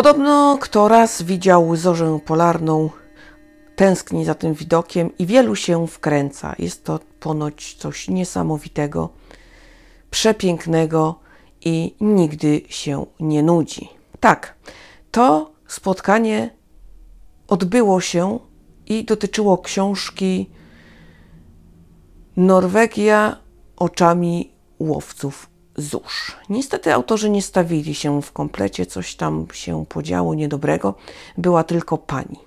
Podobno kto raz widział zorzę polarną, tęskni za tym widokiem i wielu się wkręca. Jest to ponoć coś niesamowitego, przepięknego i nigdy się nie nudzi. Tak, to spotkanie odbyło się i dotyczyło książki Norwegia oczami łowców zórz. Niestety autorzy nie stawili się w komplecie, coś tam się podziało niedobrego, była tylko pani.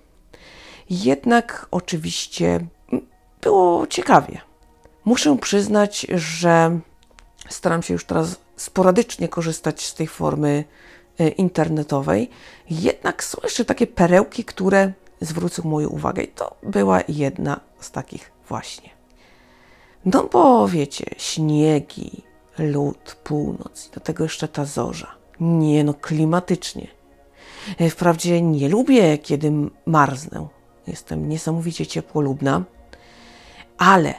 Jednak oczywiście było ciekawie. Muszę przyznać, że staram się już teraz sporadycznie korzystać z tej formy e, internetowej. Jednak są jeszcze takie perełki, które zwrócą moją uwagę. I to była jedna z takich właśnie. No bo wiecie, śniegi, lód, północ do tego jeszcze ta zorza. Nie no, klimatycznie. E, Wprawdzie nie lubię, kiedy marznę. Jestem niesamowicie ciepłolubna, ale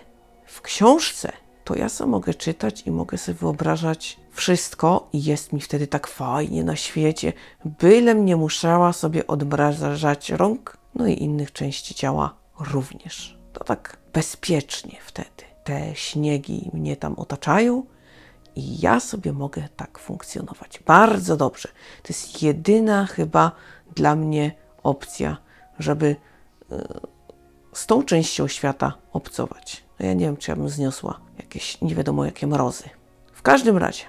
w książce to ja sobie mogę czytać i mogę sobie wyobrażać wszystko i jest mi wtedy tak fajnie na świecie, bylem nie musiała sobie odmrażać rąk, no i innych części ciała również. To tak bezpiecznie wtedy. Te śniegi mnie tam otaczają i ja sobie mogę tak funkcjonować. Bardzo dobrze. To jest jedyna chyba dla mnie opcja, żeby z tą częścią świata obcować. No ja nie wiem, czy ja bym zniosła jakieś nie wiadomo jakie mrozy. W każdym razie,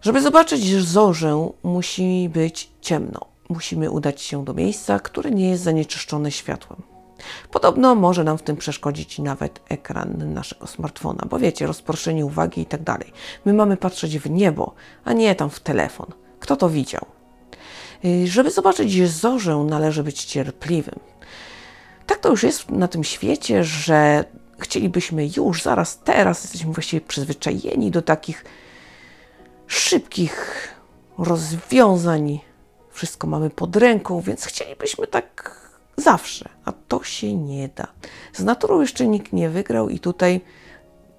żeby zobaczyć zorzę, musi być ciemno. Musimy udać się do miejsca, które nie jest zanieczyszczone światłem. Podobno może nam w tym przeszkodzić nawet ekran naszego smartfona, bo wiecie, rozproszenie uwagi i tak dalej. My mamy patrzeć w niebo, a nie tam w telefon. Kto to widział? Yy, Żeby zobaczyć zorzę, należy być cierpliwym. Tak to już jest na tym świecie, że chcielibyśmy już, zaraz, teraz, jesteśmy właściwie przyzwyczajeni do takich szybkich rozwiązań. Wszystko mamy pod ręką, więc chcielibyśmy tak zawsze, a to się nie da. Z naturą jeszcze nikt nie wygrał i tutaj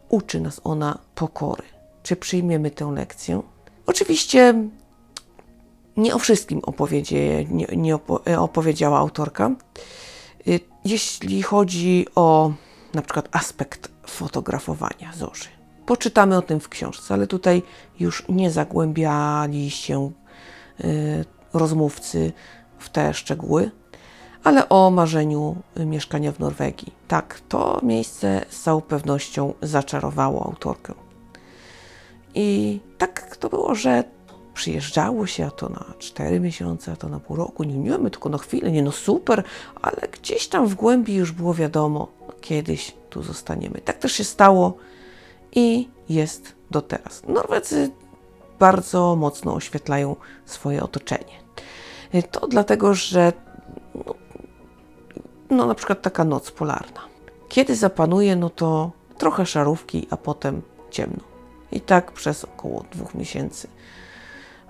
uczy nas ona pokory. Czy przyjmiemy tę lekcję? Oczywiście nie o wszystkim opowiedzie, nie, nie e, opowiedziała autorka. Y, Jeśli chodzi o na przykład aspekt fotografowania zorzy. Poczytamy o tym w książce, ale tutaj już nie zagłębiali się y, rozmówcy w te szczegóły, ale o marzeniu y, mieszkania w Norwegii. Tak, to miejsce z całą pewnością zaczarowało autorkę. I tak to było, że przyjeżdżało się, a to na 4 miesiące, a to na pół roku. Nie miemy tylko na chwilę, nie no super, ale gdzieś tam w głębi już było wiadomo, no kiedyś tu zostaniemy. Tak też się stało i jest do teraz. Norwezy bardzo mocno oświetlają swoje otoczenie. To dlatego, że no na przykład taka noc polarna. Kiedy zapanuje, no to trochę szarówki, a potem ciemno. I tak przez około dwóch miesięcy.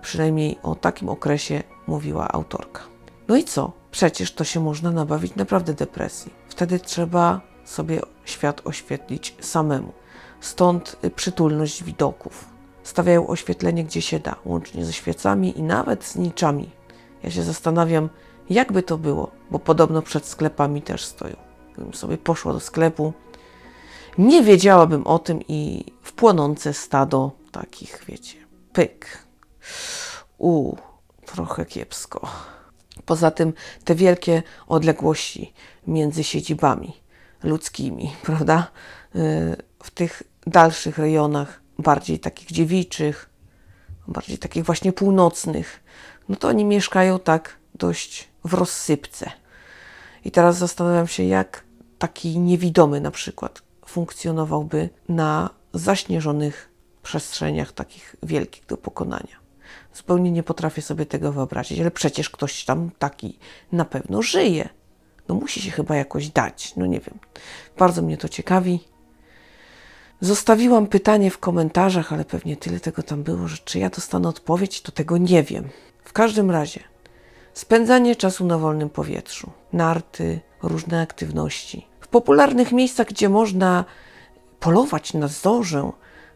Przynajmniej o takim okresie mówiła autorka. No i co? Przecież to się można nabawić naprawdę depresji. Wtedy trzeba sobie świat oświetlić samemu. Stąd przytulność widoków. Stawiają oświetlenie gdzie się da, łącznie ze świecami i nawet z niczami. Ja się zastanawiam, jakby to było, bo podobno przed sklepami też stoją. Gdybym sobie poszła do sklepu, nie wiedziałabym o tym i w płonące stado takich, wiecie, pyk. U, trochę kiepsko. Poza tym te wielkie odległości między siedzibami ludzkimi, prawda? Y, W tych dalszych rejonach, bardziej takich dziewiczych, bardziej takich właśnie północnych, no to oni mieszkają tak dość w rozsypce. I teraz zastanawiam się, jak taki niewidomy na przykład funkcjonowałby na zaśnieżonych przestrzeniach takich wielkich do pokonania. Zupełnie nie potrafię sobie tego wyobrazić, ale przecież ktoś tam taki na pewno żyje. No musi się chyba jakoś dać, no nie wiem. Bardzo mnie to ciekawi. Zostawiłam pytanie w komentarzach, ale pewnie tyle tego tam było, że czy ja dostanę odpowiedź, to tego nie wiem. W każdym razie, spędzanie czasu na wolnym powietrzu, narty, różne aktywności. W popularnych miejscach, gdzie można polować na zorzę,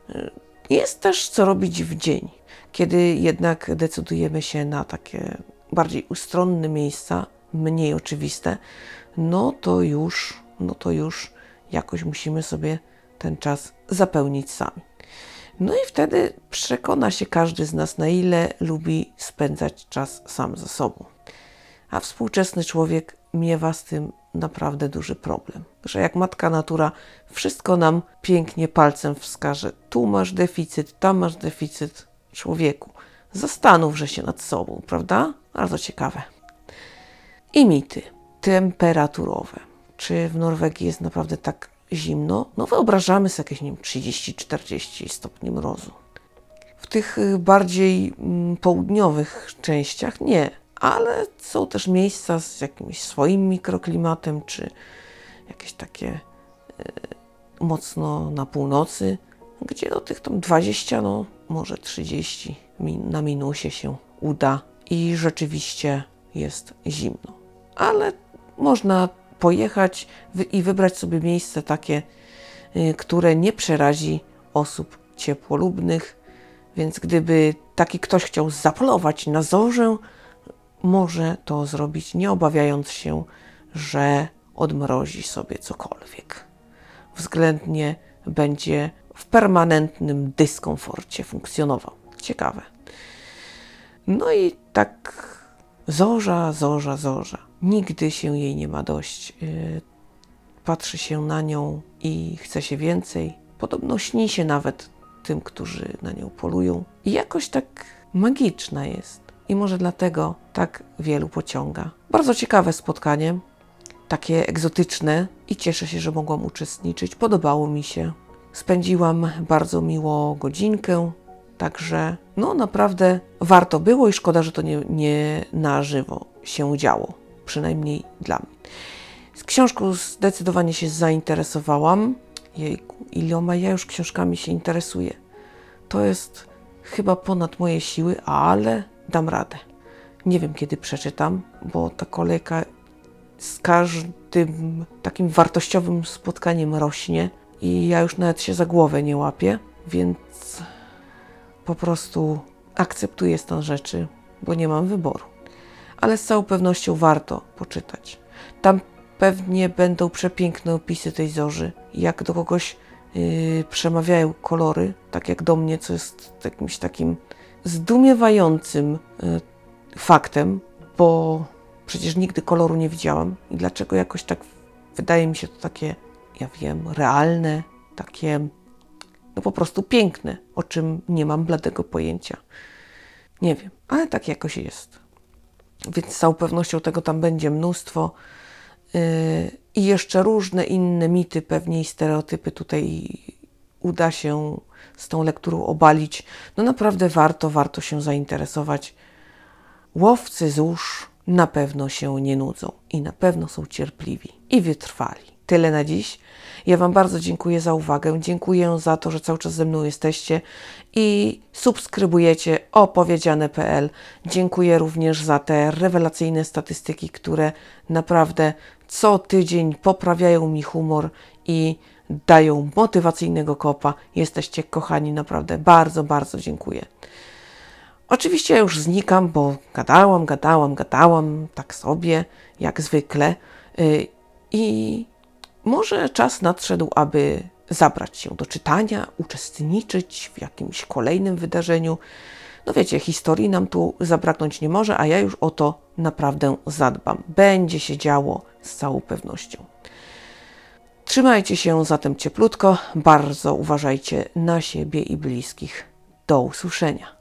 y, Jest też co robić w dzień, kiedy jednak decydujemy się na takie bardziej ustronne miejsca, mniej oczywiste, no to już, no to już jakoś musimy sobie ten czas zapełnić sami. No i wtedy przekona się każdy z nas, na ile lubi spędzać czas sam ze sobą. A współczesny człowiek miewa z tym naprawdę duży problem. Że jak matka natura wszystko nam pięknie palcem wskaże. Tu masz deficyt, tam masz deficyt. Człowieku, zastanówże się nad sobą, prawda? Bardzo ciekawe. I mity temperaturowe. Czy w Norwegii jest naprawdę tak zimno? No wyobrażamy sobie jakieś, nie wiem, 30-40 stopni mrozu. W tych y, bardziej mm, południowych częściach nie, ale są też miejsca z jakimś swoim mikroklimatem, czy jakieś takie y, mocno na północy, gdzie do tych tam 20, no może 30 min na minusie się uda i rzeczywiście jest zimno. Ale można pojechać i wybrać sobie miejsce takie, y, które nie przerazi osób ciepłolubnych. Więc gdyby taki ktoś chciał zapolować na zorzę, może to zrobić, nie obawiając się, że odmrozi sobie cokolwiek. Względnie będzie w permanentnym dyskomforcie funkcjonował. Ciekawe. No i tak zorza, zorza, zorza. Nigdy się jej nie ma dość. Y, patrzy się na nią i chce się więcej. Podobno śni się nawet tym, którzy na nią polują. I jakoś tak magiczna jest. I może dlatego tak wielu pociąga. Bardzo ciekawe spotkanie, takie egzotyczne i cieszę się, że mogłam uczestniczyć. Podobało mi się. Spędziłam bardzo miło godzinkę, także no naprawdę warto było i szkoda, że to nie, nie na żywo się działo przynajmniej dla mnie. Z książką zdecydowanie się zainteresowałam. Jejku, iloma ja już książkami się interesuję. To jest chyba ponad moje siły, ale dam radę. Nie wiem, kiedy przeczytam, bo ta kolejka z każdym takim wartościowym spotkaniem rośnie i ja już nawet się za głowę nie łapię, więc po prostu akceptuję stan rzeczy, bo nie mam wyboru ale z całą pewnością warto poczytać. Tam pewnie będą przepiękne opisy tej zorzy, jak do kogoś yy, przemawiają kolory, tak jak do mnie, co jest jakimś takim zdumiewającym yy, faktem, bo przecież nigdy koloru nie widziałam i dlaczego jakoś tak wydaje mi się to takie, ja wiem, realne, takie no po prostu piękne, o czym nie mam bladego pojęcia. Nie wiem, ale tak jakoś jest więc z całą pewnością tego tam będzie mnóstwo. Yy, I jeszcze różne inne mity, pewnie i stereotypy tutaj uda się z tą lekturą obalić. No naprawdę warto, warto się zainteresować. Łowcy złóż na pewno się nie nudzą i na pewno są cierpliwi i wytrwali. Tyle na dziś. Ja Wam bardzo dziękuję za uwagę. Dziękuję za to, że cały czas ze mną jesteście i subskrybujecie opowiedziane.pl. Dziękuję również za te rewelacyjne statystyki, które naprawdę co tydzień poprawiają mi humor i dają motywacyjnego kopa. Jesteście kochani, naprawdę bardzo, bardzo dziękuję. Oczywiście ja już znikam, bo gadałam, gadałam, gadałam, tak sobie, jak zwykle. Y, I może czas nadszedł, aby zabrać się do czytania, uczestniczyć w jakimś kolejnym wydarzeniu. No wiecie, historii nam tu zabraknąć nie może, a ja już o to naprawdę zadbam. Będzie się działo z całą pewnością. Trzymajcie się zatem cieplutko, bardzo uważajcie na siebie i bliskich. Do usłyszenia.